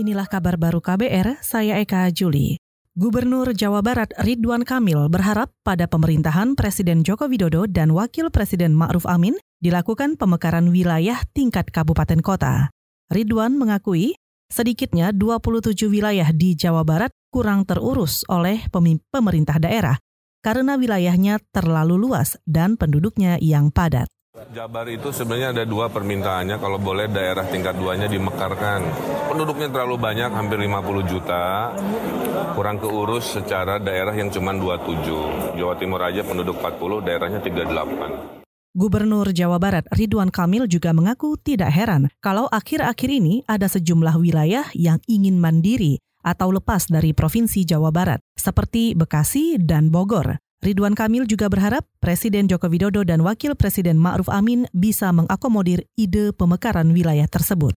Inilah kabar baru KBR, saya Eka Juli. Gubernur Jawa Barat Ridwan Kamil berharap pada pemerintahan Presiden Joko Widodo dan Wakil Presiden Ma'ruf Amin dilakukan pemekaran wilayah tingkat kabupaten kota. Ridwan mengakui sedikitnya 27 wilayah di Jawa Barat kurang terurus oleh pemerintah daerah karena wilayahnya terlalu luas dan penduduknya yang padat. Jabar itu sebenarnya ada dua permintaannya kalau boleh daerah tingkat duanya dimekarkan. Penduduknya terlalu banyak, hampir 50 juta, kurang keurus secara daerah yang cuma 27. Jawa Timur aja penduduk 40, daerahnya 38. Gubernur Jawa Barat Ridwan Kamil juga mengaku tidak heran kalau akhir-akhir ini ada sejumlah wilayah yang ingin mandiri atau lepas dari Provinsi Jawa Barat, seperti Bekasi dan Bogor. Ridwan Kamil juga berharap Presiden Joko Widodo dan Wakil Presiden Ma'ruf Amin bisa mengakomodir ide pemekaran wilayah tersebut.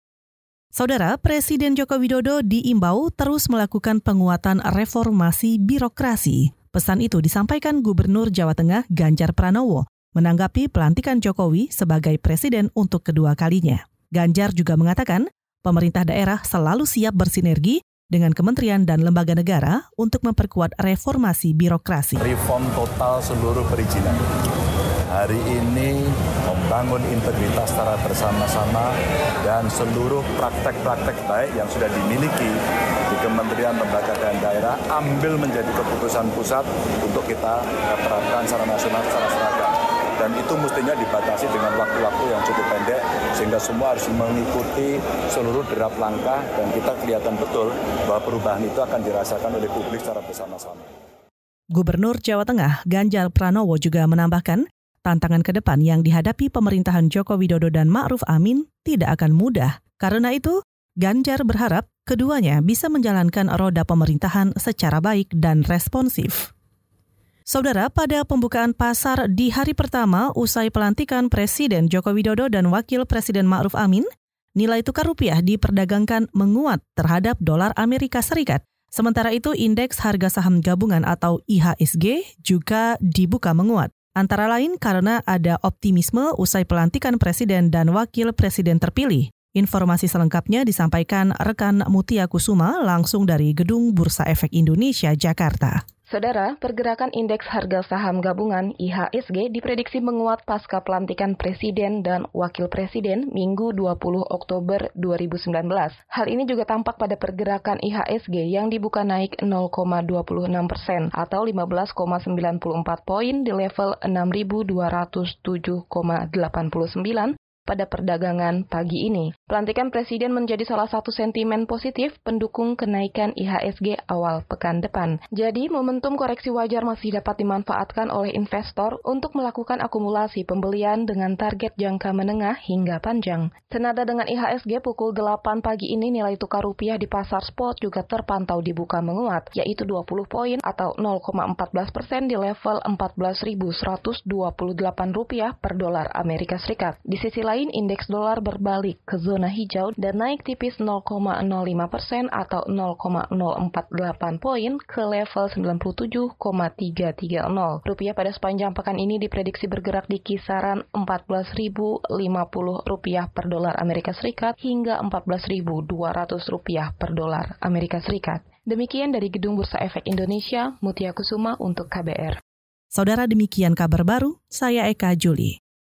Saudara, Presiden Joko Widodo diimbau terus melakukan penguatan reformasi birokrasi. Pesan itu disampaikan Gubernur Jawa Tengah Ganjar Pranowo menanggapi pelantikan Jokowi sebagai presiden untuk kedua kalinya. Ganjar juga mengatakan pemerintah daerah selalu siap bersinergi dengan kementerian dan lembaga negara untuk memperkuat reformasi birokrasi. Reform total seluruh perizinan. Hari ini membangun integritas secara bersama-sama dan seluruh praktek-praktek baik yang sudah dimiliki di kementerian, lembaga, dan daerah ambil menjadi keputusan pusat untuk kita terapkan secara nasional, secara seragam dan itu mestinya dibatasi dengan waktu-waktu yang cukup pendek sehingga semua harus mengikuti seluruh derap langkah dan kita kelihatan betul bahwa perubahan itu akan dirasakan oleh publik secara bersama-sama. Gubernur Jawa Tengah Ganjar Pranowo juga menambahkan tantangan ke depan yang dihadapi pemerintahan Joko Widodo dan Ma'ruf Amin tidak akan mudah. Karena itu, Ganjar berharap keduanya bisa menjalankan roda pemerintahan secara baik dan responsif. Saudara, pada pembukaan pasar di hari pertama usai pelantikan Presiden Joko Widodo dan Wakil Presiden Ma'ruf Amin, nilai tukar rupiah diperdagangkan menguat terhadap dolar Amerika Serikat. Sementara itu, indeks harga saham gabungan atau IHSG juga dibuka menguat. Antara lain karena ada optimisme usai pelantikan Presiden dan Wakil Presiden terpilih. Informasi selengkapnya disampaikan rekan Mutia Kusuma langsung dari Gedung Bursa Efek Indonesia, Jakarta. Saudara, pergerakan indeks harga saham gabungan IHSG diprediksi menguat pasca pelantikan Presiden dan Wakil Presiden Minggu 20 Oktober 2019. Hal ini juga tampak pada pergerakan IHSG yang dibuka naik 0,26 persen atau 15,94 poin di level 6.207,89 pada perdagangan pagi ini. Pelantikan Presiden menjadi salah satu sentimen positif pendukung kenaikan IHSG awal pekan depan. Jadi, momentum koreksi wajar masih dapat dimanfaatkan oleh investor untuk melakukan akumulasi pembelian dengan target jangka menengah hingga panjang. Senada dengan IHSG pukul 8 pagi ini nilai tukar rupiah di pasar spot juga terpantau dibuka menguat, yaitu 20 poin atau 0,14 persen di level 14.128 rupiah per dolar Amerika Serikat. Di sisi lain, lain, indeks dolar berbalik ke zona hijau dan naik tipis 0,05 persen atau 0,048 poin ke level 97,330. Rupiah pada sepanjang pekan ini diprediksi bergerak di kisaran 14.050 rupiah per dolar Amerika Serikat hingga 14.200 rupiah per dolar Amerika Serikat. Demikian dari Gedung Bursa Efek Indonesia, Mutia Kusuma untuk KBR. Saudara demikian kabar baru, saya Eka Juli.